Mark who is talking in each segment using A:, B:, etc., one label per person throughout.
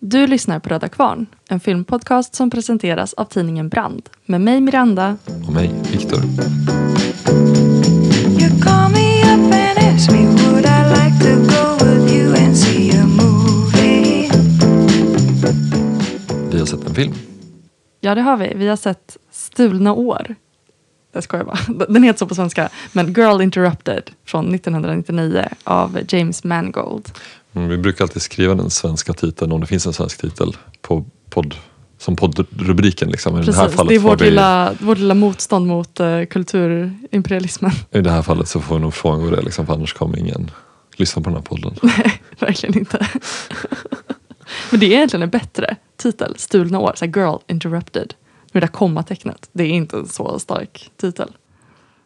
A: Du lyssnar på Röda Kvarn, en filmpodcast som presenteras av tidningen Brand med mig Miranda.
B: Och mig, Viktor. Vi har sett en film.
A: Ja, det har vi. Vi har sett Stulna år. Jag skojar bara. Den heter så på svenska. Men Girl Interrupted från 1999 av James Mangold.
B: Vi brukar alltid skriva den svenska titeln om det finns en svensk titel på podd, som poddrubriken. Liksom. I, det här
A: Precis,
B: fallet
A: det är vårt,
B: vi,
A: lilla, vårt lilla motstånd mot uh, kulturimperialismen.
B: I det här fallet så får vi nog frångå det, liksom, för annars kommer ingen lyssna på den här podden.
A: Nej, verkligen inte. Men det är egentligen en bättre titel. Stulna år. Så Girl Interrupted. Med det där kommatecknet. Det är inte en så stark titel.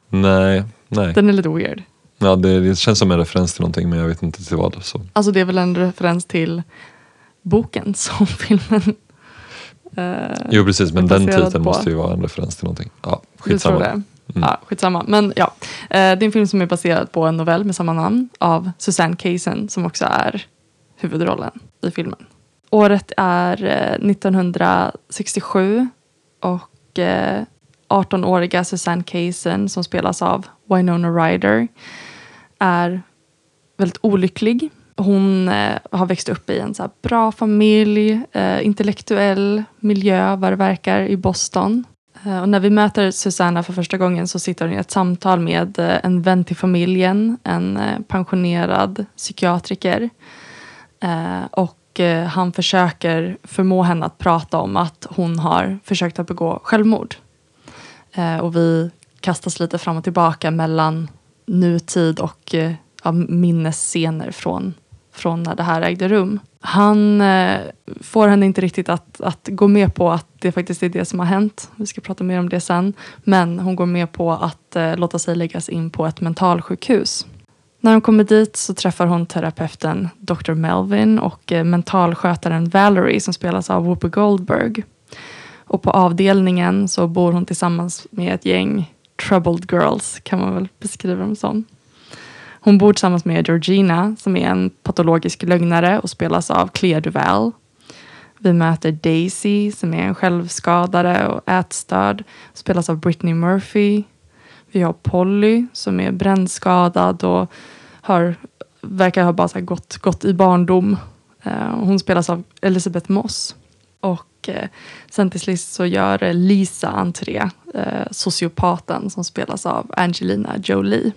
B: Nej, nej.
A: Den är lite weird.
B: Ja, det, det känns som en referens till någonting men jag vet inte till vad. Så.
A: Alltså det är väl en referens till boken som filmen eh,
B: Jo precis, men den titeln
A: på.
B: måste ju vara en referens till någonting. Ja,
A: Du tror
B: skitsamma.
A: det?
B: Mm.
A: Ja, skitsamma. Men ja, eh, det är en film som är baserad på en novell med samma namn av Susanne Kaysen som också är huvudrollen i filmen. Året är eh, 1967 och eh, 18-åriga Susanne Kaysen som spelas av Winona Ryder är väldigt olycklig. Hon eh, har växt upp i en så här bra familj, eh, intellektuell miljö vad det verkar i Boston. Eh, och när vi möter Susanna för första gången så sitter hon i ett samtal med eh, en vän till familjen, en eh, pensionerad psykiatriker. Eh, och eh, han försöker förmå henne att prata om att hon har försökt att begå självmord. Eh, och vi kastas lite fram och tillbaka mellan nutid och eh, ja, minnesscener från, från när det här ägde rum. Han eh, får henne inte riktigt att, att gå med på att det faktiskt är det som har hänt. Vi ska prata mer om det sen. Men hon går med på att eh, låta sig läggas in på ett mentalsjukhus. När hon kommer dit så träffar hon terapeuten Dr. Melvin och eh, mentalskötaren Valerie som spelas av Whoopi Goldberg. Och på avdelningen så bor hon tillsammans med ett gäng troubled girls kan man väl beskriva dem som. Hon bor tillsammans med Georgina som är en patologisk lögnare och spelas av Clea Duval. Vi möter Daisy som är en självskadare och ätstörd spelas av Britney Murphy. Vi har Polly som är brännskadad och har, verkar ha bara så gått, gått i barndom. Eh, hon spelas av Elizabeth Moss. Och eh, sen till sist så gör eh, Lisa entré, eh, sociopaten som spelas av Angelina Jolie.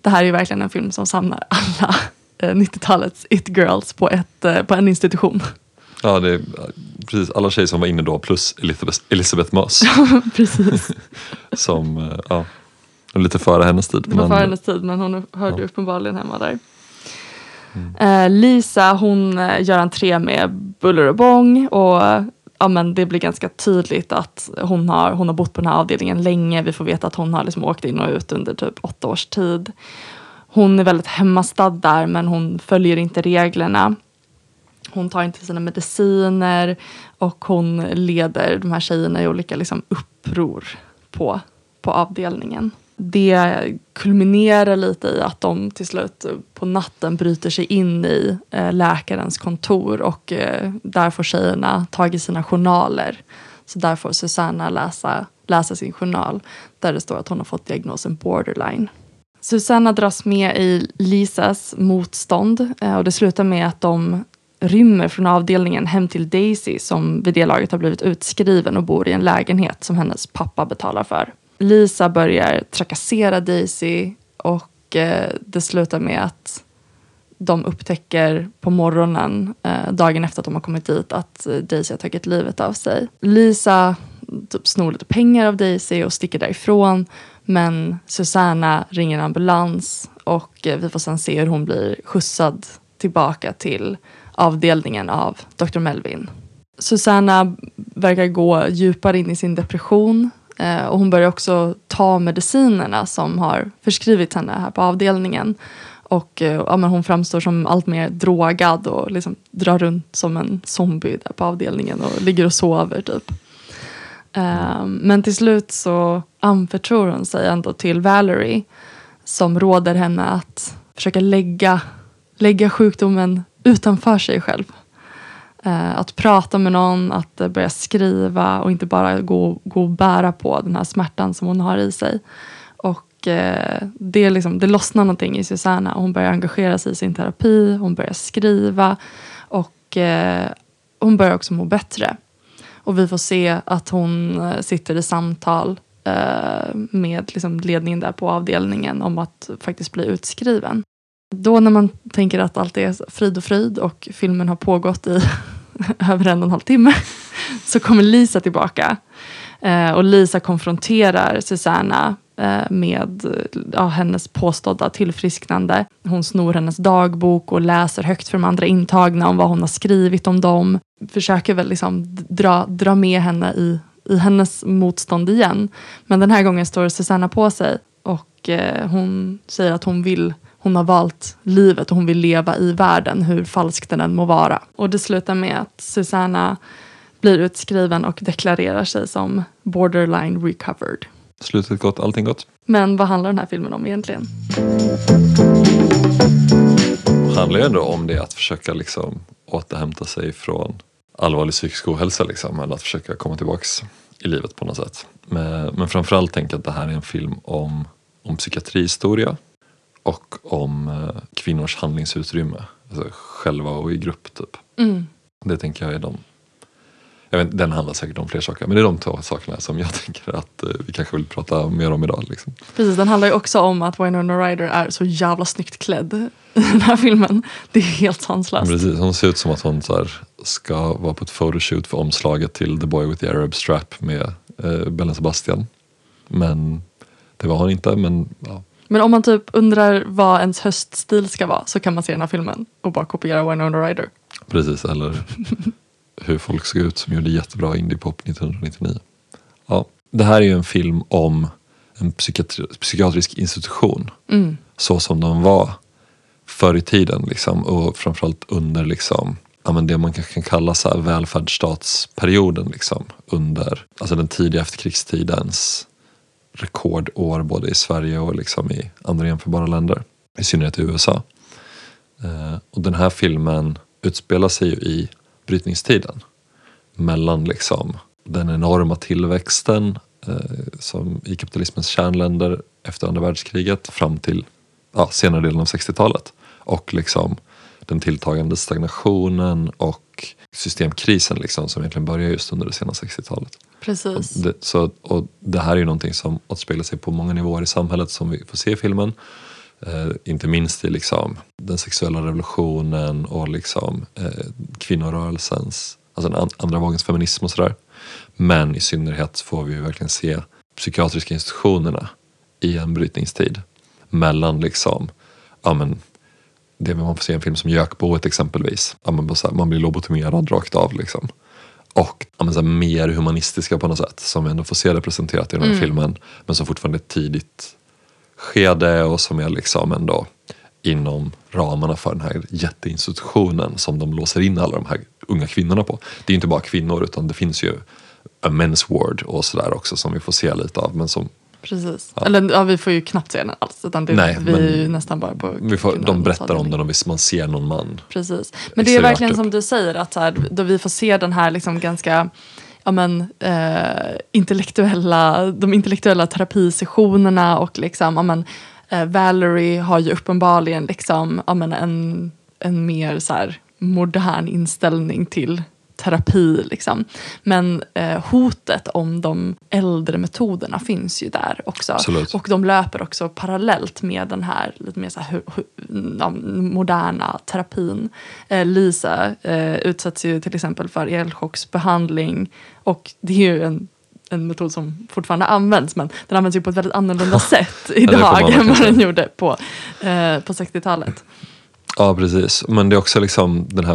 A: Det här är verkligen en film som samlar alla eh, 90-talets it-girls på, ett, eh, på en institution.
B: Ja, det är precis alla tjejer som var inne då plus Elizabeth, Elisabeth Moss
A: Precis.
B: som, eh, ja, lite före hennes tid.
A: Det var
B: men-
A: före hennes tid men hon hörde
B: Ja.
A: uppenbarligen hemma där. Eh, Lisa hon eh, gör entré med buller och bång och ja, men det blir ganska tydligt att hon har, hon har bott på den här avdelningen länge. Vi får veta att hon har liksom åkt in och ut under typ åtta års tid. Hon är väldigt hemmastad där men hon följer inte reglerna. Hon tar inte sina mediciner och hon leder de här tjejerna i olika liksom, uppror på, på avdelningen. Det kulminerar lite i att de till slut på natten bryter sig in i eh, läkarens kontor och eh, där får tjejerna tag i sina journaler. Så där får Susanna läsa, läsa sin journal där det står att hon har fått diagnosen borderline. Susanna dras med i Lisas motstånd eh, och det slutar med att de rymmer från avdelningen hem till Daisy som vid det laget har blivit utskriven och bor i en lägenhet som hennes pappa betalar för. Lisa börjar trakassera Daisy och eh, det slutar med att de upptäcker på morgonen, eh, dagen efter att de har kommit dit, att eh, Daisy har tagit livet av sig. Lisa typ, snor lite pengar av Daisy och sticker därifrån. Men Susanna ringer ambulans och eh, vi får sen se hur hon blir skjutsad tillbaka till avdelningen av Dr. Melvin. Susanna verkar gå djupare in i sin depression Eh, och hon börjar också ta medicinerna som har förskrivits henne här på avdelningen. Och eh, ja, men hon framstår som allt mer drogad och liksom drar runt som en zombie där på avdelningen och ligger och sover typ. Eh, men till slut så anförtror hon sig ändå till Valerie som råder henne att försöka lägga, lägga sjukdomen utanför sig själv. Eh, att prata med någon, att eh, börja skriva och inte bara gå, gå och bära på den här smärtan som hon har i sig. Och eh, det, liksom, det lossnar någonting i Susanna. Hon börjar engagera sig i sin terapi, hon börjar skriva och eh, hon börjar också må bättre. Och vi får se att hon eh, sitter i samtal eh, med liksom ledningen där på avdelningen om att faktiskt bli utskriven. Då när man tänker att allt är frid och fröjd och filmen har pågått i över en och en halv timme så kommer Lisa tillbaka. Eh, och Lisa konfronterar Susanna eh, med ja, hennes påstådda tillfrisknande. Hon snor hennes dagbok och läser högt för de andra intagna om vad hon har skrivit om dem. Försöker väl liksom dra, dra med henne i, i hennes motstånd igen. Men den här gången står Susanna på sig och eh, hon säger att hon vill hon har valt livet och hon vill leva i världen, hur falsk den än må vara. Och det slutar med att Susanna blir utskriven och deklarerar sig som borderline recovered.
B: Slutet gott, allting gott.
A: Men vad handlar den här filmen om egentligen?
B: Det handlar ju ändå om det att försöka liksom återhämta sig från allvarlig psykisk ohälsa liksom, eller att försöka komma tillbaks i livet på något sätt. Men, men framförallt tänker jag att det här är en film om, om psykiatrihistoria och om eh, kvinnors handlingsutrymme. Alltså själva och i grupp typ.
A: Mm.
B: Det tänker jag är de jag vet, den handlar säkert om fler saker men det är de två sakerna som jag tänker att eh, vi kanske vill prata mer om idag. Liksom.
A: Precis, den handlar ju också om att Winona Ryder är så jävla snyggt klädd i den här filmen. Det är helt sanslöst.
B: Precis, hon ser ut som att hon här, ska vara på ett photoshoot för omslaget till The Boy with the Arab Strap med eh, Bellen Sebastian. Men det var hon inte. Men ja,
A: Men om man typ undrar vad ens höststil ska vara så kan man se den här filmen och bara kopiera Winona Ryder.
B: precis, eller hur folk såg ut som gjorde jättebra indiepop 1999. Ja, det här är ju en film om en psykiatri- psykiatrisk institution.
A: Mm.
B: så som de var förr i tiden liksom, och framförallt under liksom, ja, men det man kanske kan kalla så här välfärdsstatsperioden liksom, under alltså den tidiga efterkrigstidens rekordår både i Sverige och liksom i andra jämförbara länder, i synnerhet i USA. Eh, och den här filmen utspelar sig ju i brytningstiden mellan liksom den enorma tillväxten eh, som i kapitalismens kärnländer efter andra världskriget fram till ja, senare delen av 60-talet. Och liksom den tilltagande stagnationen och systemkrisen liksom, som egentligen börjar just under det sena 60-talet. Och
A: Precis.
B: det, så, och det här är ju någonting som återspeglar sig på många nivåer i samhället som vi får se i filmen. Eh, inte minst i liksom, den sexuella revolutionen och liksom, eh, kvinnorörelsens, alltså den an- andra vågens feminism och sådär. Men i synnerhet får vi verkligen se psykiatriska institutionerna i en brytningstid mellan liksom, ja men det man får se i en film som Jökboet exempelvis. Ja, men man blir lobotomerad rakt av liksom. Och ja, mer humanistiska på något sätt som vi ändå får se representerat i den här filmen. Men som fortfarande är ett tidigt skede och som är liksom ändå inom ramarna för den här jätteinstitutionen som de låser in alla de här unga kvinnorna på. Det är inte bara kvinnor utan det finns ju a men's ward och sådär också som vi får se lite av. Men som
A: Precis. Eller ja, vi får ju knappt se den alls. Utan det,
B: Nej,
A: vi är ju nästan bara på
B: vi får, de berättar om den och visst man ser någon man.
A: Precis. Men det är verkligen
B: Extrovert
A: som du säger, att så här, då vi får se den här liksom ganska ja, men, eh, intellektuella, de intellektuella terapisessionerna och liksom, ja, men, eh, Valerie har ju uppenbarligen liksom, ja, men, en, en mer så här, modern inställning till terapi. Liksom. Men eh, hotet om de äldre metoderna finns ju där också.
B: Absolut.
A: Och de löper också parallellt med den här lite mer så här, ja, moderna terapin. Eh, Lisa eh, utsätts ju till exempel för elchocksbehandling och det är ju en en metod som fortfarande används men den används ju på ett väldigt annorlunda sätt idag än
B: verkligen
A: vad den gjorde på, eh, på 60-talet.
B: Ja precis, men det är också liksom den här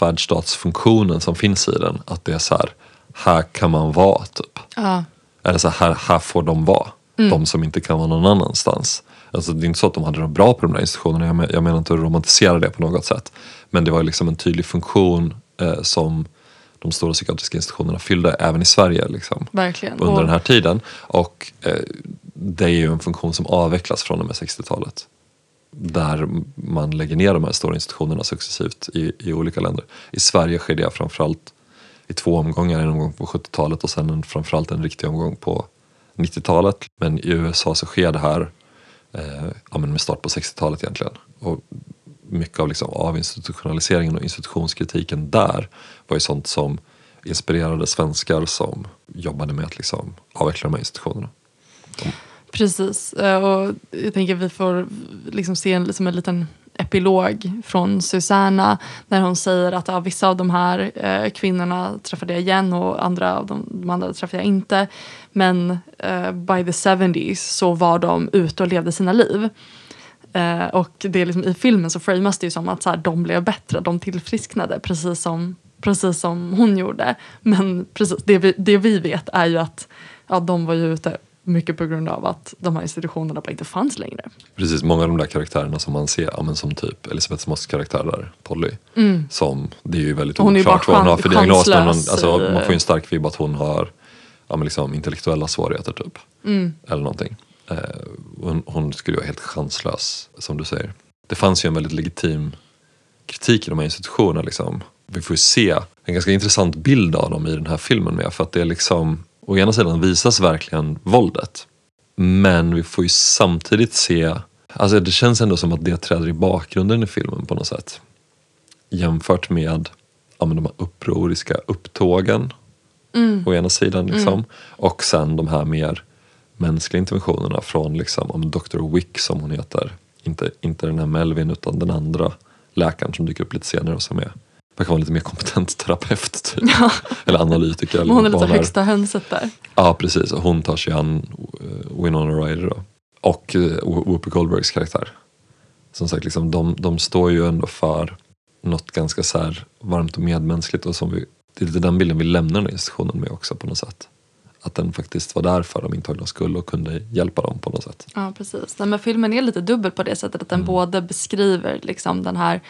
B: välfärdsstatsfunktionen som finns i den. Att det är så här, här kan man vara typ.
A: Ja.
B: Eller så här, här får de vara. De som inte kan vara någon annanstans. Alltså, det är inte så att de hade det bra på de där institutionerna. Jag, men, jag menar inte att romantisera det på något sätt. Men det var liksom en tydlig funktion eh, som de stora psykiatriska institutionerna fyllde även i Sverige. Liksom,
A: Verkligen.
B: under
A: Och-
B: den här tiden. Och eh, det är ju en funktion som avvecklas från och med 60-talet där man lägger ner de här stora institutionerna successivt i, i olika länder. I Sverige sker det framförallt i två omgångar, en omgång på 70-talet och sen en, framförallt en riktig omgång på 90-talet. Men i USA så sker det här eh, ja, men med start på 60-talet egentligen. Och mycket av liksom avinstitutionaliseringen och institutionskritiken där var ju sånt som inspirerade svenskar som jobbade med att liksom avveckla de här institutionerna.
A: Precis. Eh, och jag tänker att vi får liksom se en, liksom en liten epilog från Susanna när hon säger att ja, vissa av de här eh, kvinnorna träffade jag igen och andra av de, de andra träffade jag inte. Men eh, by the 70s så var de ute och levde sina liv. Eh, och det är liksom, i filmen så framas det ju som att så här, de blev bättre, de tillfrisknade precis som, precis som hon gjorde. Men precis, det, vi, det vi vet är ju att ja, de var ju ute mycket på grund av att de här institutionerna bara inte fanns längre.
B: Precis, många av de där karaktärerna som man ser, ja, men som typ Elisabeth Moss karaktär där, Polly. Som, det är ju väldigt
A: Hon
B: oklart vad hon har för diagnos. Men man, alltså,
A: eh.
B: man får ju en stark vibb att hon har ja, men liksom, intellektuella svårigheter typ. Eller någonting. Eh, hon, hon skulle ju vara helt chanslös, som du säger. Det fanns ju en väldigt legitim kritik i de här institutionerna. Liksom. Vi får ju se en ganska intressant bild av dem i den här filmen med. För att det är liksom, å ena sidan visas verkligen våldet. Men vi får ju samtidigt se, alltså det känns ändå som att det träder i bakgrunden i filmen på något sätt. Jämfört med ja, men de här upproriska upptågen å ena sidan. Liksom. Och sen de här mer mänskliga interventionerna från liksom, om Dr. Wick som hon heter. Inte, inte den här Melvin utan den andra läkaren som dyker upp lite senare och som är verkar vara en lite mer kompetent terapeut typ. eller analytiker. Eller
A: hon är lite högsta hönset där.
B: Ja precis, och hon tar sig an uh, Winona Ryder då. Och uh, Whoopi Goldbergs karaktär. Som sagt, liksom, de, de står ju ändå för något ganska så här varmt och medmänskligt. Och som vi, det är lite den bilden vi lämnar den här institutionen med också på något sätt. Att den faktiskt var där för de intagna skull och kunde hjälpa dem på något sätt.
A: Ja, precis. Men filmen är lite dubbel på det sättet att
B: Mm.
A: den både beskriver liksom den här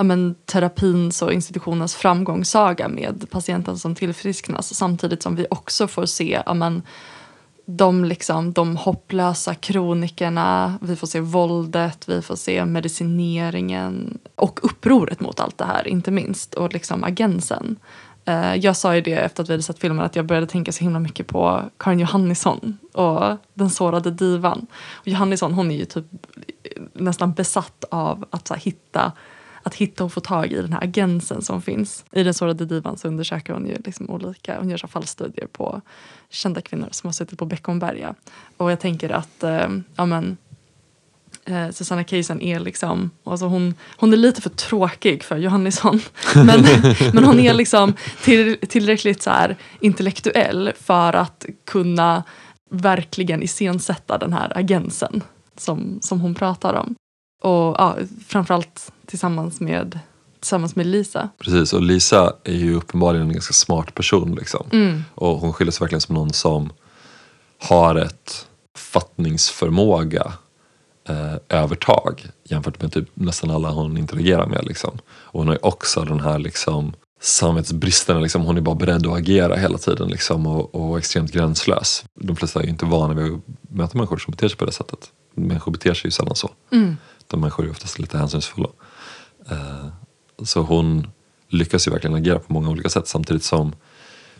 A: ja, men, terapins och institutionens framgångssaga med patienten som tillfrisknas samtidigt som vi också får se ja, men, de, liksom, de hopplösa kronikerna, vi får se våldet, vi får se medicineringen och upproret mot allt det här, inte minst, och liksom agensen. Eh, jag sa ju det efter att vi hade sett filmen att jag började tänka så himla mycket på Karin Johannisson och den sårade divan. Och Johannisson hon är ju typ nästan besatt av att så här, hitta att hitta och få tag i den här agensen som finns. I den sårade divan så undersöker hon ju liksom olika, hon gör så fallstudier på kända kvinnor som har suttit på Beckomberga. Och jag tänker att, eh, ja men eh, Susanna Kaysen är liksom, alltså hon, hon är lite för tråkig för Johannisson. Men, men hon är liksom till, tillräckligt så här intellektuell för att kunna verkligen iscensätta den här agensen som, som hon pratar om. Och ja, framförallt tillsammans med, tillsammans med Lisa.
B: Precis, och Lisa är ju uppenbarligen en ganska smart person. Liksom.
A: Mm.
B: Och hon skiljer sig verkligen som någon som har ett fattningsförmåga eh, övertag jämfört med typ nästan alla hon interagerar med. Liksom. Och hon har ju också den här liksom, samvetsbristen, liksom, hon är bara beredd att agera hela tiden liksom, och, och extremt gränslös. De flesta är ju inte vana vid att möta människor som beter sig på det sättet. Människor beter sig ju sällan så.
A: Mm.
B: De människor är oftast lite hänsynsfulla. Eh, så hon lyckas ju verkligen agera på många olika sätt samtidigt som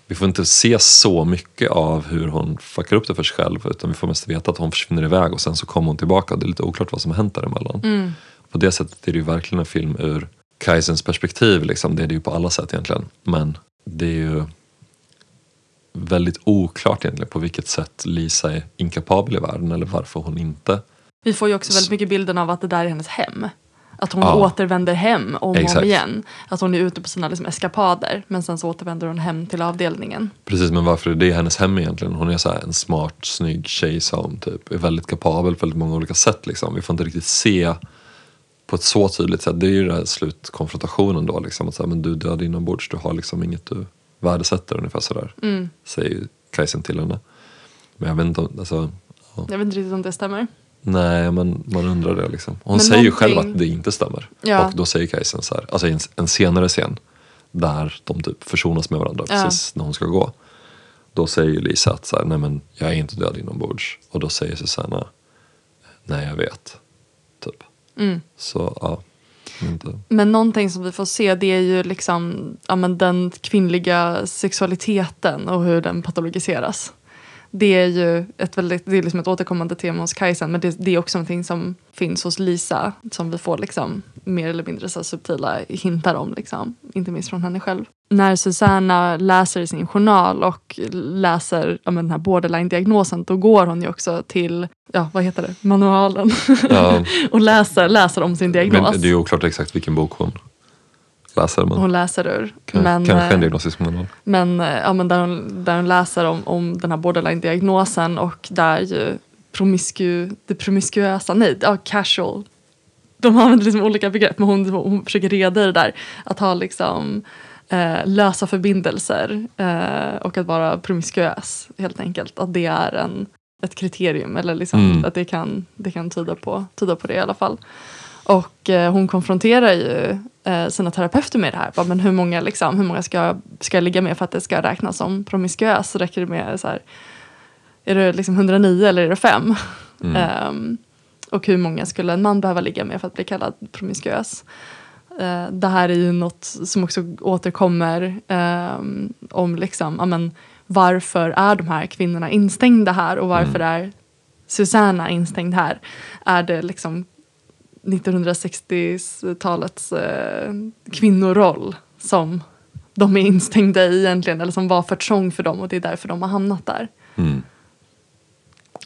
B: vi får inte se så mycket av hur hon fuckar upp det för sig själv utan vi får mest veta att hon försvinner iväg och sen så kommer hon tillbaka och det är lite oklart vad som har hänt däremellan.
A: Mm.
B: På det sättet är det ju verkligen en film ur Kaisens perspektiv, liksom. det är det ju på alla sätt egentligen. Men det är ju väldigt oklart egentligen på vilket sätt Lisa är inkapabel i världen eller varför hon inte
A: Vi får ju också väldigt mycket bilden av att det där är hennes hem. Att hon
B: Ja.
A: återvänder hem om och om igen. Att hon är ute på sina liksom, eskapader men sen så återvänder hon hem till avdelningen.
B: Precis, men varför är det hennes hem egentligen? Hon är så en smart, snygg tjej som typ är väldigt kapabel på väldigt många olika sätt. Liksom. Vi får inte riktigt se på ett så tydligt sätt. Det är ju den här slutkonfrontationen då. Liksom, att så här, men du är död inombords, du har liksom inget du värdesätter ungefär sådär.
A: Mm.
B: Säger Kajsen till henne. Men jag vet inte om, alltså, ja.
A: Jag vet inte riktigt om det stämmer.
B: Nej, men man undrar det liksom. Hon
A: Men
B: säger ju
A: någonting-
B: själv att det inte stämmer.
A: Ja.
B: Och då säger Kajsen så här, alltså en, en senare scen där de typ försonas med varandra
A: Ja.
B: precis när hon ska gå. Då säger Lisa att så här, nej men jag är inte död inombords. Och då säger Susanna, nej jag vet. Typ.
A: Mm.
B: Så ja, inte.
A: Men någonting som vi får se det är ju liksom ja, men den kvinnliga sexualiteten och hur den patologiseras. Det är ju ett, väldigt, det är liksom ett återkommande tema hos Kajsan men det, det är också någonting som finns hos Lisa som vi får liksom mer eller mindre så subtila hintar om. Liksom, inte minst från henne själv. När Susanna läser i sin journal och läser ja, den här borderline-diagnosen då går hon ju också till, ja vad heter det, manualen
B: Ja,
A: och läser, läser om sin diagnos.
B: men det är ju oklart exakt vilken bok hon läser. Men
A: hon läser ur.
B: kan,
A: men,
B: kanske en
A: eh,
B: diagnostisk manual.
A: Men, eh, ja, men där, hon, där hon läser om, om den här borderline-diagnosen och där ju promiscu, det promiskuösa, nej, ja, casual. De använder liksom olika begrepp men hon, hon försöker reda i det där. Att ha liksom eh, lösa förbindelser eh, och att vara promiskuös helt enkelt. Att det är en, ett kriterium eller liksom
B: Mm.
A: att det kan, det kan tyda, på, tyda på det i alla fall. Och eh, hon konfronterar ju sina terapeuter med det här. Bara, men hur många, liksom, hur många ska, jag- ska jag ligga med för att det ska räknas som promiskuös? Så räcker det med så här, är det liksom 109 eller är det 5?
B: Mm.
A: Ehm, och hur många skulle en man behöva ligga med för att bli kallad promiskuös? Eh, det här är ju något som också återkommer ehm, om liksom, ja, men, varför är de här kvinnorna instängda här och varför är Susanna instängd här? Är det liksom 1960-talets eh, kvinnoroll som de är instängda i egentligen eller som var för trång för dem och det är därför de har hamnat där.
B: Mm.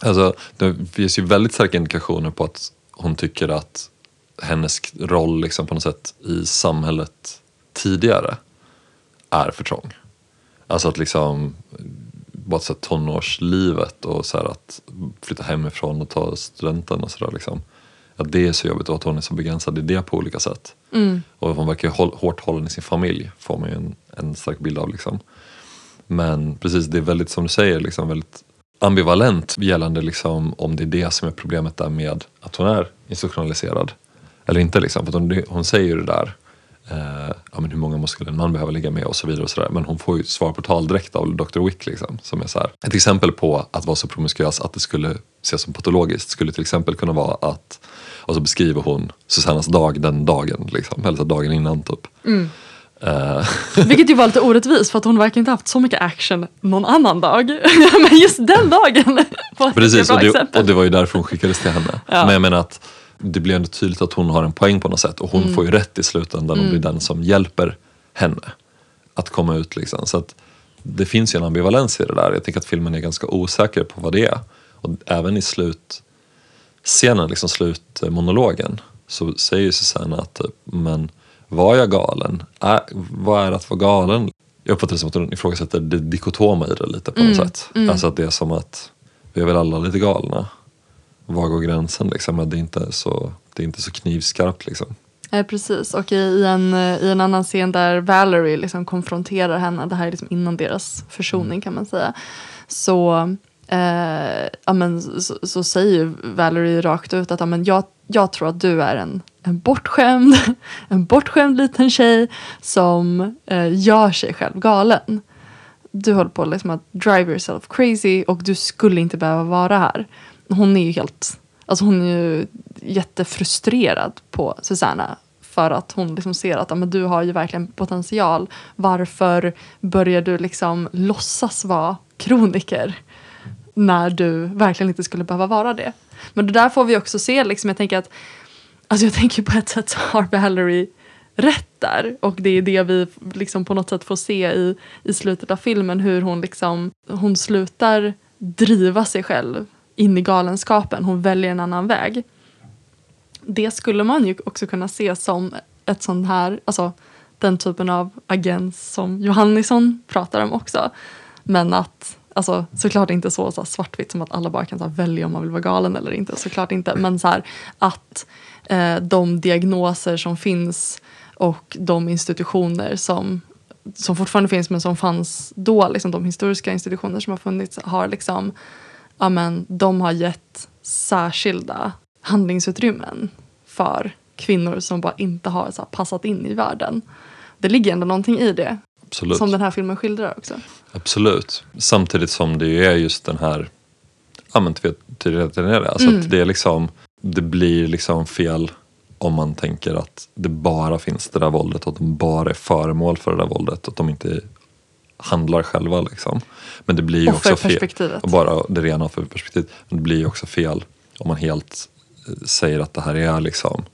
B: Alltså, det finns ju väldigt starka indikationer på att hon tycker att hennes roll liksom på något sätt i samhället tidigare är för trång. Alltså att liksom bara så tonårslivet och så här att flytta hemifrån och ta studenten och sådär liksom. Att det är så jobbigt och att hon är så begränsad i det på olika sätt. Och hon verkar håll, hårt hållen i sin familj får man ju en, en stark bild av liksom. Men precis, det är väldigt som du säger, liksom, väldigt ambivalent gällande liksom, om det är det som är problemet där med att hon är institutionaliserad. Eller inte liksom, för hon, hon säger ju det där. Eh, ja, men hur många skulle en man behöva ligga med och så vidare. Och så där. Men hon får ju svar på tal direkt av Dr. Wick. Liksom, som är så här. Ett exempel på att vara så promiskuös att det skulle ses som patologiskt skulle till exempel kunna vara att och så beskriver hon Susannas dag den dagen, liksom, eller så dagen innan typ. Eh,
A: Vilket ju var lite orättvist för att hon verkar inte haft så mycket action någon annan dag. Men just den dagen var
B: Precis,
A: bra
B: och det,
A: exempel.
B: och det var ju därför hon skickades till henne.
A: Ja.
B: Men jag menar att det blir ändå tydligt att hon har en poäng på något sätt och hon
A: Mm.
B: får ju rätt i slutändan och blir den som hjälper henne att komma ut. Liksom. Så att det finns ju en ambivalens i det där. Jag tycker att filmen är ganska osäker på vad det är. Och även i slutscenen, liksom slutmonologen, så säger ju Susanna att typ, men var jag galen? Är, vad är att vara galen? Jag uppfattar det som att hon ifrågasätter det dikotoma i det lite på något sätt. Alltså att det är som att vi är väl alla lite galna. Var går gränsen liksom? Men det är inte så, det är inte så knivskarpt liksom.
A: Eh, precis, och i, en, eh, i en annan scen där Valerie liksom konfronterar henne, det här är liksom innan deras försoning kan man säga, så, eh, amen, så, så säger ju Valerie rakt ut att amen, jag, jag tror att du är en, en, bortskämd, en bortskämd liten tjej som eh, gör sig själv galen. Du håller på liksom att drive yourself crazy och du skulle inte behöva vara här. Hon är ju helt, alltså hon är ju jättefrustrerad på Susanna för att hon liksom ser att men du har ju verkligen potential. Varför börjar du liksom låtsas vara kroniker när du verkligen inte skulle behöva vara det? Men det där får vi också se, liksom, jag tänker att Alltså jag tänker på ett sätt så har Valerie rätt där. Och det är det vi liksom på något sätt får se i, i slutet av filmen. Hur hon liksom, hon slutar driva sig själv in i galenskapen. Hon väljer en annan väg. Det skulle man ju också kunna se som ett sånt här, alltså den typen av agens som Johannisson pratar om också. Men att, alltså såklart inte så, så svartvitt som att alla bara kan så här, välja om man vill vara galen eller inte. Såklart inte. Men så här, att eh, de diagnoser som finns och de institutioner som, som fortfarande finns men som fanns då, liksom de historiska institutioner som har funnits har liksom, ja men de har gett särskilda handlingsutrymmen för kvinnor som bara inte har så här, passat in i världen. Det ligger ändå någonting i det,
B: Absolut.
A: som den här filmen skildrar också.
B: Absolut. Samtidigt som det ju är just den här ja, men det. Alltså
A: Mm.
B: att det är liksom det blir liksom fel om man tänker att det bara finns det där våldet och att de bara är föremål för det där våldet. och Att de inte handlar själva. Liksom. Men det blir ju också fel. Och bara det rena offerperspektivet. Men det blir ju också fel om man helt eh, säger att det här är liksom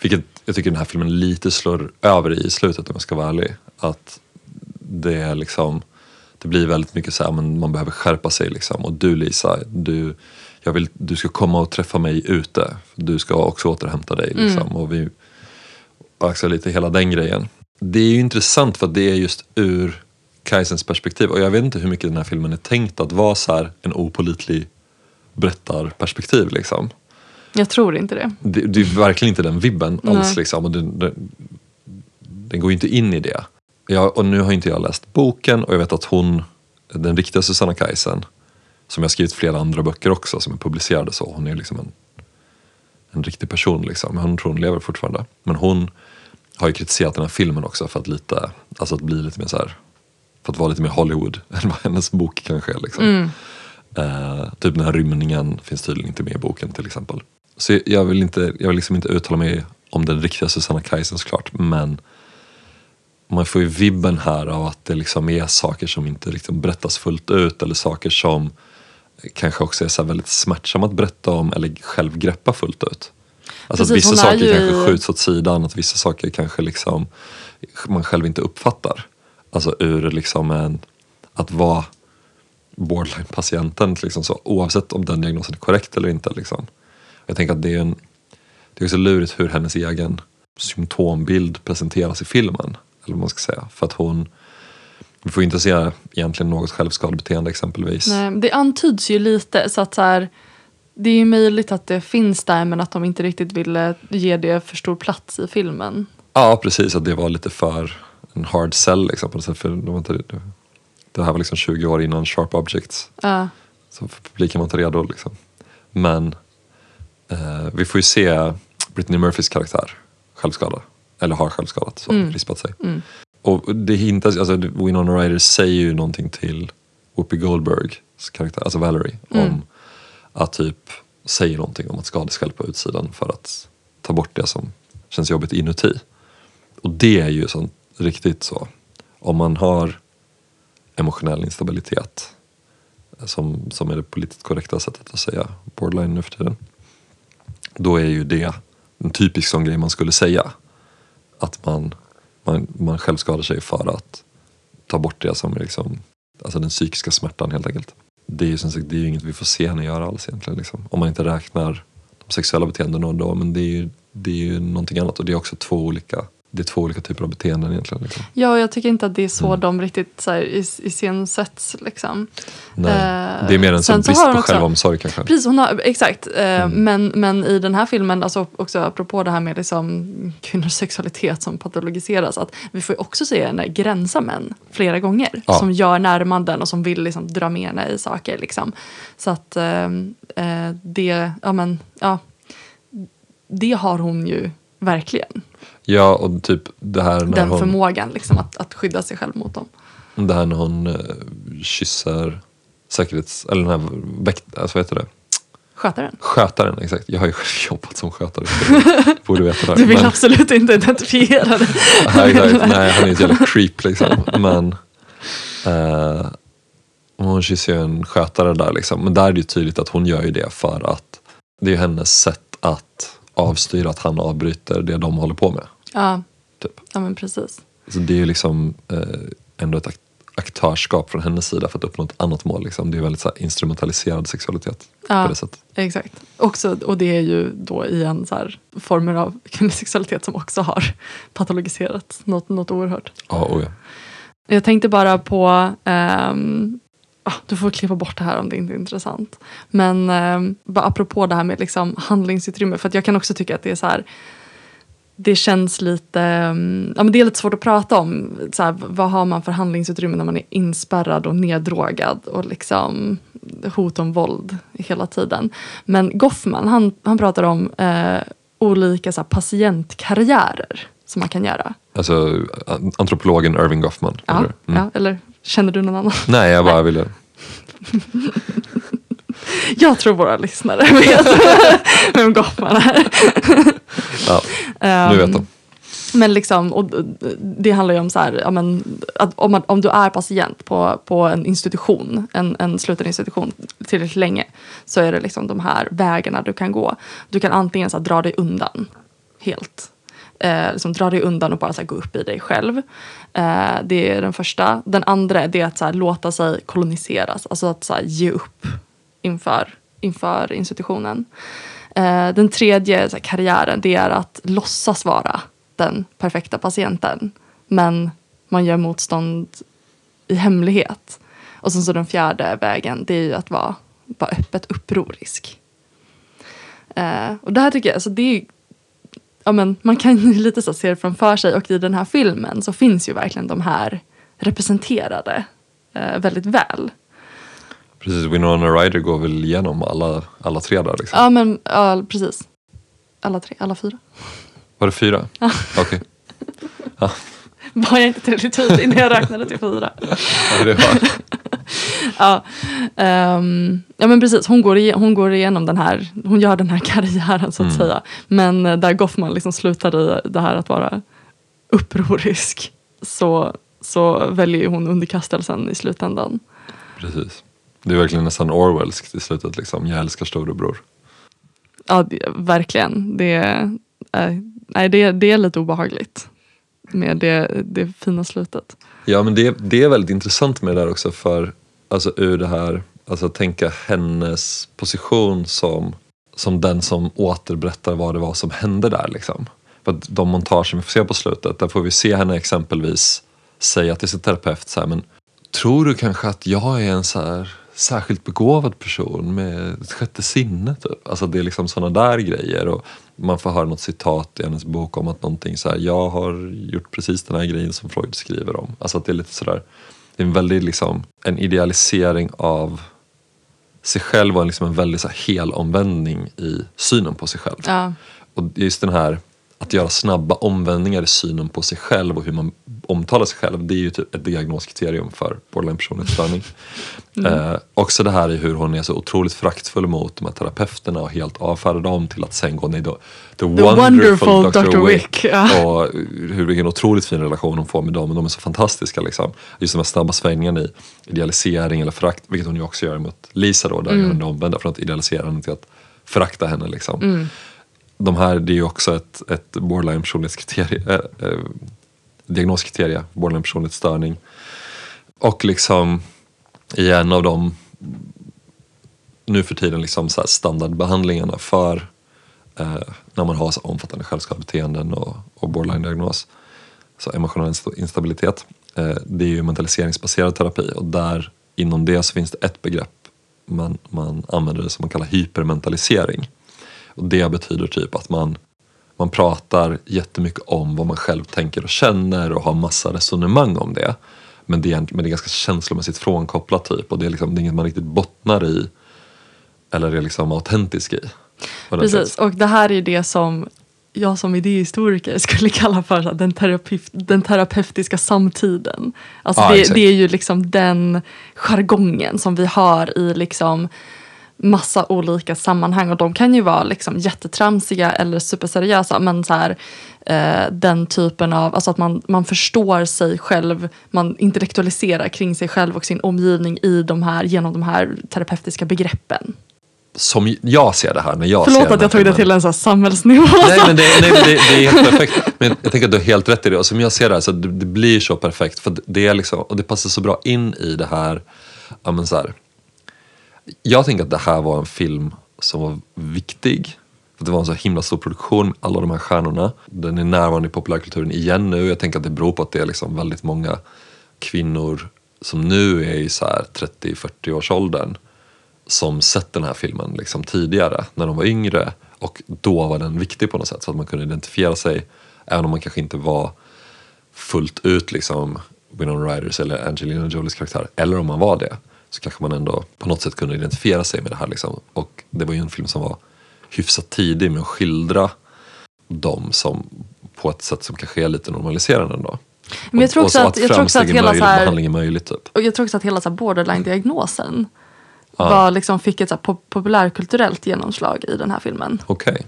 B: vilket jag tycker den här filmen lite slår över i i slutet om jag ska vara ärlig. Att det är liksom det blir väldigt mycket så här, men man behöver skärpa sig liksom. Och du Lisa, du, jag vill, du ska komma och träffa mig ute. Du ska också återhämta dig liksom. Och vi axlar lite hela den grejen. Det är ju intressant för att det är just ur Kaisens perspektiv. Och jag vet inte hur mycket den här filmen är tänkt att vara så här en opolitlig berättarperspektiv liksom.
A: Jag tror inte det.
B: Det, det är verkligen inte den vibben alls liksom. Och den, den, den går ju inte in i det. Jag, och nu har inte jag läst boken och jag vet att hon, den riktiga Susanna Kajsen, som jag skrivit flera andra böcker också som är publicerade så, hon är liksom en, en riktig person liksom. Hon tror hon lever fortfarande. Men hon har ju kritiserat den här filmen också för att lite, alltså att bli lite mer så här, för att vara lite mer Hollywood än vad hennes bok kanske är liksom. Eh, typ den här rymningen finns tydligen inte med i boken till exempel. Så jag vill, inte, jag vill liksom inte uttala mig om den riktiga Susanna Kajsen såklart men man får ju vibben här av att det liksom är saker som inte riktigt berättas fullt ut eller saker som kanske också är så väldigt smärtsamma att berätta om eller själv greppa fullt ut. Alltså
A: Precis,
B: att vissa saker
A: ju
B: kanske skjuts åt sidan, att vissa saker kanske liksom man själv inte uppfattar. Alltså ur liksom en, att vara borderline-patienten liksom så, oavsett om den diagnosen är korrekt eller inte. Liksom. Jag tänker att det är, en, det är också lurigt hur hennes egen symptombild presenteras i filmen. Eller vad man ska säga. För att hon, vi får inte se egentligen något självskadebeteende exempelvis.
A: Nej, det antyds ju lite så att så här, det är ju möjligt att det finns där men att de inte riktigt ville ge det för stor plats i filmen.
B: Ja precis, att det var lite för en hard sell liksom, på sätt. För de inte, det, här var liksom 20 år innan Sharp Objects.
A: Ja.
B: Så publiken var inte redo liksom. Men eh, vi får ju se Brittany Murphys karaktär självskada. Eller har självskadat, så rispat sig. Och det hintas, alltså Winona Ryder säger ju någonting till Whoopi Goldbergs karaktär, alltså Valerie, om att typ säger någonting om att skada sig själv på utsidan för att ta bort det som känns jobbigt inuti. Och det är ju sånt riktigt så. Om man har emotionell instabilitet som, som är det politiskt korrekta sättet att säga borderline nu för tiden. Då är ju det en typisk sån grej man skulle säga. Att man, man, man själv skadar sig för att ta bort det som är liksom, alltså den psykiska smärtan helt enkelt. Det är ju som sagt, det är ju inget vi får se henne göra alls egentligen. Liksom. Om man inte räknar de sexuella beteendena då, men det är ju, det är ju någonting annat och det är också två olika, det är två olika typer av beteenden egentligen. Liksom.
A: ja, jag tycker inte att det är så
B: Mm.
A: de riktigt så här, is- iscensätts. Liksom.
B: Nej,
A: Eh,
B: det är mer en sån brist på
A: också-
B: självomsorg kanske.
A: Precis, hon har, exakt. Eh,
B: Mm.
A: men, men i den här filmen, alltså också apropå det här med liksom kvinnors sexualitet som patologiseras, att vi får ju också se henne gränsa män flera gånger.
B: Ja.
A: Som gör närmanden och som vill liksom dra med henne i saker. Liksom. Så att eh, eh, det, ja men, ja. Det har hon ju verkligen.
B: Ja, och typ det här när
A: Den
B: hon...
A: förmågan liksom, att, att skydda sig själv mot dem.
B: Det här när hon eh, kysser säkerhets... Eller den här väkt... Alltså vad heter det?
A: Skötaren.
B: Skötaren, exakt. Jag har ju själv jobbat som skötare. Borde veta det.
A: Du vill
B: Men-
A: absolut inte identifiera.
B: Nej, exakt. Nej, han är ett jävla creep liksom. Men eh, hon kysser ju en skötare där liksom. Men där är det ju tydligt att hon gör ju det för att det är ju hennes sätt att avstyra att han avbryter det de håller på med.
A: Ja,
B: Typ.
A: ja men precis.
B: Så det är ju liksom eh, ändå ett akt- aktörskap från hennes sida för att uppnå ett annat mål. Liksom. Det är väldigt så här, instrumentaliserad sexualitet
A: Ja.
B: på det sättet.
A: Exakt. Också, och det är ju då i en så här former av kvinnlig sexualitet som också har patologiserat något, något oerhört.
B: Ja, och ja.
A: Jag tänkte bara på, ehm, ah, du får klippa bort det här om det inte är intressant. Men um, bara apropå det här med liksom handlingsutrymme, för att jag kan också tycka att det är så här det känns lite, ehm, ja men det är lite svårt att prata om. Så här, vad har man för handlingsutrymme när man är inspärrad och neddrogad och liksom hot om våld hela tiden. Men Goffman, han, han pratar om eh, olika så här, patientkarriärer som man kan göra.
B: Alltså an- antropologen Irving Goffman.
A: Ja,
B: eller? Mm.
A: ja, eller känner du någon annan?
B: Nej, jag bara ville...
A: Jag tror våra lyssnare vet vem Goffman är.
B: Ja,
A: Ehm,
B: nu vet de.
A: Men liksom, och det handlar ju om så här, ja, men, att om, man, om du är patient på, på en institution, en, en sluten institution tillräckligt länge, så är det liksom de här vägarna du kan gå. Du kan antingen så här, dra dig undan helt. Eh, liksom dra dig undan och bara så här, gå upp i dig själv. Eh, det är den första. Den andra det är att så här, låta sig koloniseras, alltså att så ge upp inför, inför institutionen. Eh, den tredje så här, karriären det är att låtsas vara den perfekta patienten. Men man gör motstånd i hemlighet. Och sen så den fjärde vägen det är ju att vara, vara öppet upprorisk. Eh, och det här tycker jag, alltså det är ja, men man kan ju lite så se det framför sig och i den här filmen så finns ju verkligen de här representerade eh, väldigt väl.
B: Precis, Winona Ryder går väl igenom alla, alla tre där liksom.
A: Ja men ja, precis. Alla tre, alla fyra.
B: Var det fyra? Okej.
A: Var jag inte tillräckligt tydlig när jag räknade till fyra?
B: Ja, det var.
A: Ja, ehm, ja men precis, hon går, hon går igenom den här, hon gör den här karriären så att
B: Mm.
A: säga. Men eh, där Goffman liksom slutar i det här att vara upprorisk så, så väljer hon underkastelsen i slutändan.
B: Precis. Det är verkligen nästan Orwellskt i slutet liksom. Jag älskar storebror.
A: Ja, det, verkligen. Det, eh, nej, det, det är lite obehagligt med det, det fina slutet.
B: Ja men det, det är väldigt intressant med det där också för alltså ur det här, alltså att tänka hennes position som, som den som återberättar vad det var som hände där liksom. För att de montage vi får se på slutet, där får vi se henne exempelvis säga till sin terapeut så här, men tror du kanske att jag är en så här särskilt begåvad person med ett sjätte sinne typ? Alltså det är liksom sådana där grejer och man får höra något citat i hennes bok om att någonting så här, jag har gjort precis den här grejen som Freud skriver om. Alltså att det är lite sådär, det är en väldigt liksom, en idealisering av sig själv och liksom en väldigt så här, helomvändning i synen på sig själv.
A: Ja,
B: Och just den här att göra snabba omvändningar i synen på sig själv och hur man omtalar sig själv. Det är ju typ ett diagnoskriterium för borderline personlighetsstörning. Eh, också det här i hur hon är så otroligt föraktfull mot de här terapeuterna och helt avfärdar dem till att sen gå ner då The,
A: wonderful Dr. Wick, ja.
B: Och hur vilken otroligt fin relation hon får med dem. Och de är så fantastiska liksom. Just de här snabba svängningarna i idealisering eller förakt. Vilket hon ju också gör mot Lisa då. Där gör hon det omvända från att idealisera henne till att förakta henne liksom de här, det är ju också ett, ett borderline personlighetskriterie, äh, eh, äh, eh, diagnoskriterie, borderline personlighetsstörning. Och liksom i en av de nu för tiden liksom så här standardbehandlingarna för eh, när man har så omfattande självskadebeteenden och, och borderline-diagnos, så emotionell instabilitet. Eh, det är ju mentaliseringsbaserad terapi och där inom det så finns det ett begrepp man, man använder det som man kallar hypermentalisering. Och det betyder typ att man, man pratar jättemycket om vad man själv tänker och känner och har massa resonemang om det. Men det är, men det är ganska känslomässigt frånkopplat typ och det är, liksom, det är inget man riktigt bottnar i eller är liksom autentisk i.
A: precis. Och det här är det som jag som idéhistoriker skulle kalla för så den, terapeut, den terapeutiska samtiden. Alltså
B: Ja,
A: det, det är ju liksom den jargongen som vi har i liksom massa olika sammanhang och de kan ju vara liksom jättetramsiga eller superseriösa men så här, eh, den typen av, alltså att man, man förstår sig själv, man intellektualiserar kring sig själv och sin omgivning i de här, genom de här terapeutiska begreppen.
B: Som jag ser det här när jag ser
A: Förlåt
B: den
A: att jag tog det till en så samhällsnivå.
B: Nej men, det, nej, det, det är helt perfekt. Men jag tänker att du har helt rätt i det. Och som jag ser det här, så det, det blir så perfekt. För det är liksom, och det passar så bra in i det här, ja, men så här. Jag tänker att det här var en film som var viktig. För det var en så himla stor produktion med alla de här stjärnorna. Den är närvarande i populärkulturen igen nu. Jag tänker att det beror på att det är liksom väldigt många kvinnor som nu är i 30-40 års åldern som sett den här filmen liksom tidigare när de var yngre och då var den viktig på något sätt så att man kunde identifiera sig även om man kanske inte var fullt ut liksom Winona Ryders eller Angelina Jolies karaktär eller om man var det så kanske man ändå på något sätt kunde identifiera sig med det här liksom. och det var ju en film som var hyfsat tidig med att skildra dem som på ett sätt som kanske är lite normaliserande ändå.
A: Men jag tror också
B: och
A: att- jag tror också att
B: är
A: hela
B: möjligt,
A: så här-
B: behandling är typ.
A: Och jag tror också att hela så borderline-diagnosen var, liksom, fick ett så här, pop- populärkulturellt genomslag i den här filmen.
B: Okej.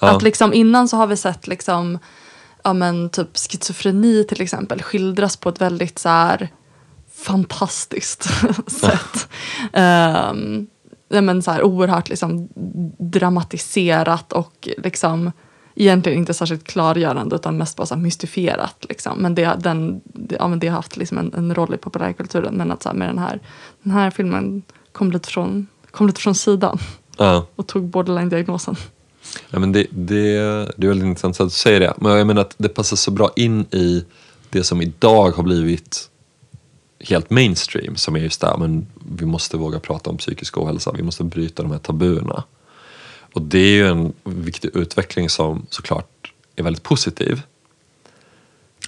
B: Ja.
A: Att liksom innan så har vi sett liksom, ja men typ schizofreni till exempel skildras på ett väldigt så här fantastiskt sätt. Um, men så här oerhört liksom dramatiserat och liksom egentligen inte särskilt klargörande utan mest bara så mystifierat. Liksom. Men, det, den, det, ja, men det har haft liksom en, en roll i populärkulturen. Men att så här, med den här, den här filmen kom lite från, kom lite från sidan
B: Ja.
A: och tog borderline-diagnosen.
B: Ja, men det, det, det är väldigt intressant att du säger det. Men jag menar att det passar så bra in i det som idag har blivit helt mainstream. Som är just det men vi måste våga prata om psykisk ohälsa. Vi måste bryta de här tabuerna. Och det är ju en viktig utveckling som såklart är väldigt positiv.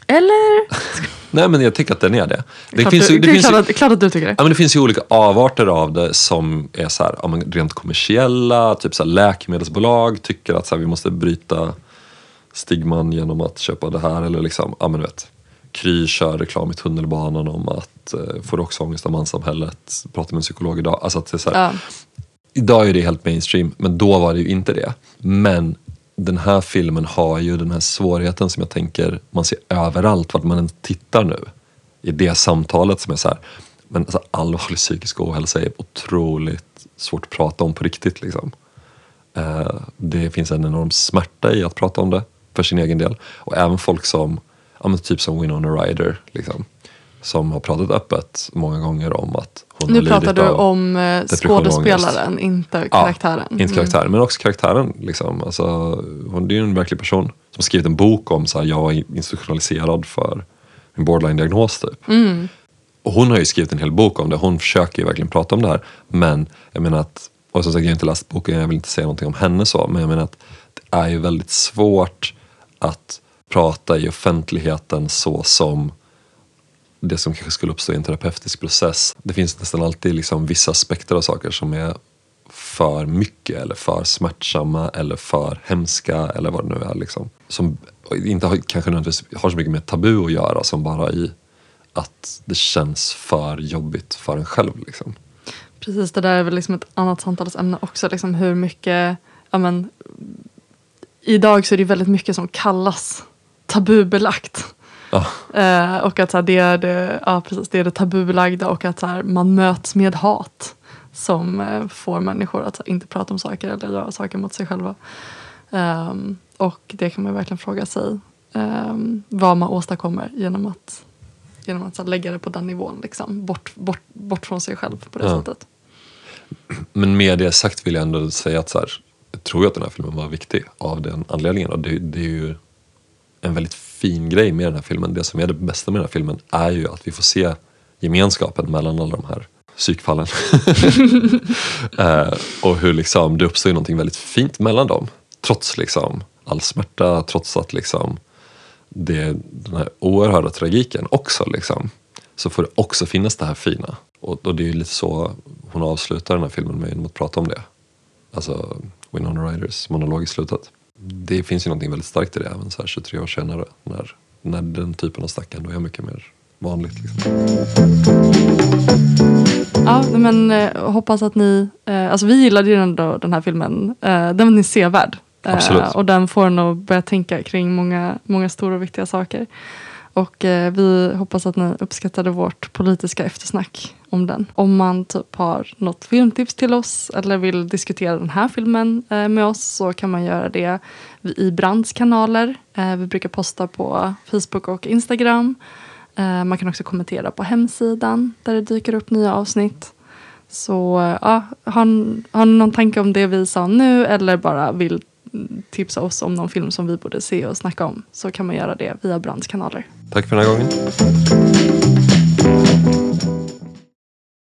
A: Eller?
B: Nej men jag tycker att den är det. Det
A: klart,
B: finns,
A: du,
B: ju, det,
A: det är
B: finns
A: klart,
B: ju,
A: att, klart du tycker det.
B: ja, men det finns ju olika avarter av det som är så här, ja, rent kommersiella. Typ så här, läkemedelsbolag tycker att så här, vi måste bryta stigman genom att köpa det här. Eller liksom, ja men vet. Kry kör reklam i tunnelbanan om att eh, får du också ångest av manssamhället. Pratar med en psykolog idag. Alltså att det är så här,
A: Ja.
B: Idag är det helt mainstream, men då var det ju inte det. Men den här filmen har ju den här svårigheten som jag tänker man ser överallt vart man än tittar nu. I det samtalet som är så här, men alltså allvarlig psykisk ohälsa är otroligt svårt att prata om på riktigt. Liksom. Eh, det finns en enorm smärta i att prata om det för sin egen del. Och även folk som, ja, men typ som Winona Ryder, liksom, som har pratat öppet många gånger om att hon
A: Nu
B: har
A: pratar du om eh, skådespelaren, inte karaktären. Mm.
B: Ja, inte karaktären, men också karaktären. Liksom. Alltså, hon det är ju en verklig person som har skrivit en bok om så här, jag var institutionaliserad för min borderline-diagnos. Typ.
A: Mm.
B: Och hon har ju skrivit en hel bok om det. Hon försöker ju verkligen prata om det här. Men jag menar att, och som sagt jag har inte läst boken, jag vill inte säga någonting om henne så. Men jag menar att det är ju väldigt svårt att prata i offentligheten så som det som kanske skulle uppstå i en terapeutisk process. Det finns nästan alltid liksom vissa aspekter av saker som är för mycket eller för smärtsamma eller för hemska eller vad det nu är. Liksom. Som inte har, kanske nödvändigtvis har så mycket med tabu att göra som bara i att det känns för jobbigt för en själv. Liksom.
A: Precis, det där är väl liksom ett annat samtalsämne också. Liksom hur mycket, ja men, idag så är det väldigt mycket som kallas tabubelagt.
B: Ja,
A: Eh, och att så här, det, är det, ja, precis, det är det tabubelagda och att så här, man möts med hat som eh, får människor att här, inte prata om saker eller göra saker mot sig själva. Ehm, och det kan man verkligen fråga sig ehm, vad man åstadkommer genom att, genom att så lägga det på den nivån. Liksom, bort, bort, bort från sig själv på det
B: Ja.
A: sättet.
B: Men med det sagt vill jag ändå säga att så här, jag tror att den här filmen var viktig av den anledningen. Och det, det är ju en väldigt fin grej med den här filmen. Det som är det bästa med den här filmen är ju att vi får se gemenskapen mellan alla de här psykfallen. eh, och hur liksom, det uppstår någonting väldigt fint mellan dem. Trots liksom all smärta, trots att liksom det, den här oerhörda tragiken också liksom, så får det också finnas det här fina. Och, och det är ju lite så hon avslutar den här filmen med genom att prata om det. Alltså Winona Ryders monolog i slutet. Det finns ju någonting väldigt starkt i det även så här 23 år senare när, när den typen av snack ändå är mycket mer vanligt. Liksom.
A: Ja, men eh, hoppas att ni, eh, alltså vi gillade ju ändå den här filmen. Eh, den är sevärd. Eh, och den får en att börja tänka kring många, många stora och viktiga saker. Och eh, vi hoppas att ni uppskattade vårt politiska eftersnack om den. Om man typ har något filmtips till oss eller vill diskutera den här filmen eh, med oss så kan man göra det i Brands kanaler. Eh, vi brukar posta på Facebook och Instagram. Eh, man kan också kommentera på hemsidan där det dyker upp nya avsnitt. Så eh, ja, har, har ni någon tanke om det vi sa nu eller bara vill tipsa oss om någon film som vi borde se och snacka om så kan man göra det via Brands kanaler.
B: Tack för den här gången.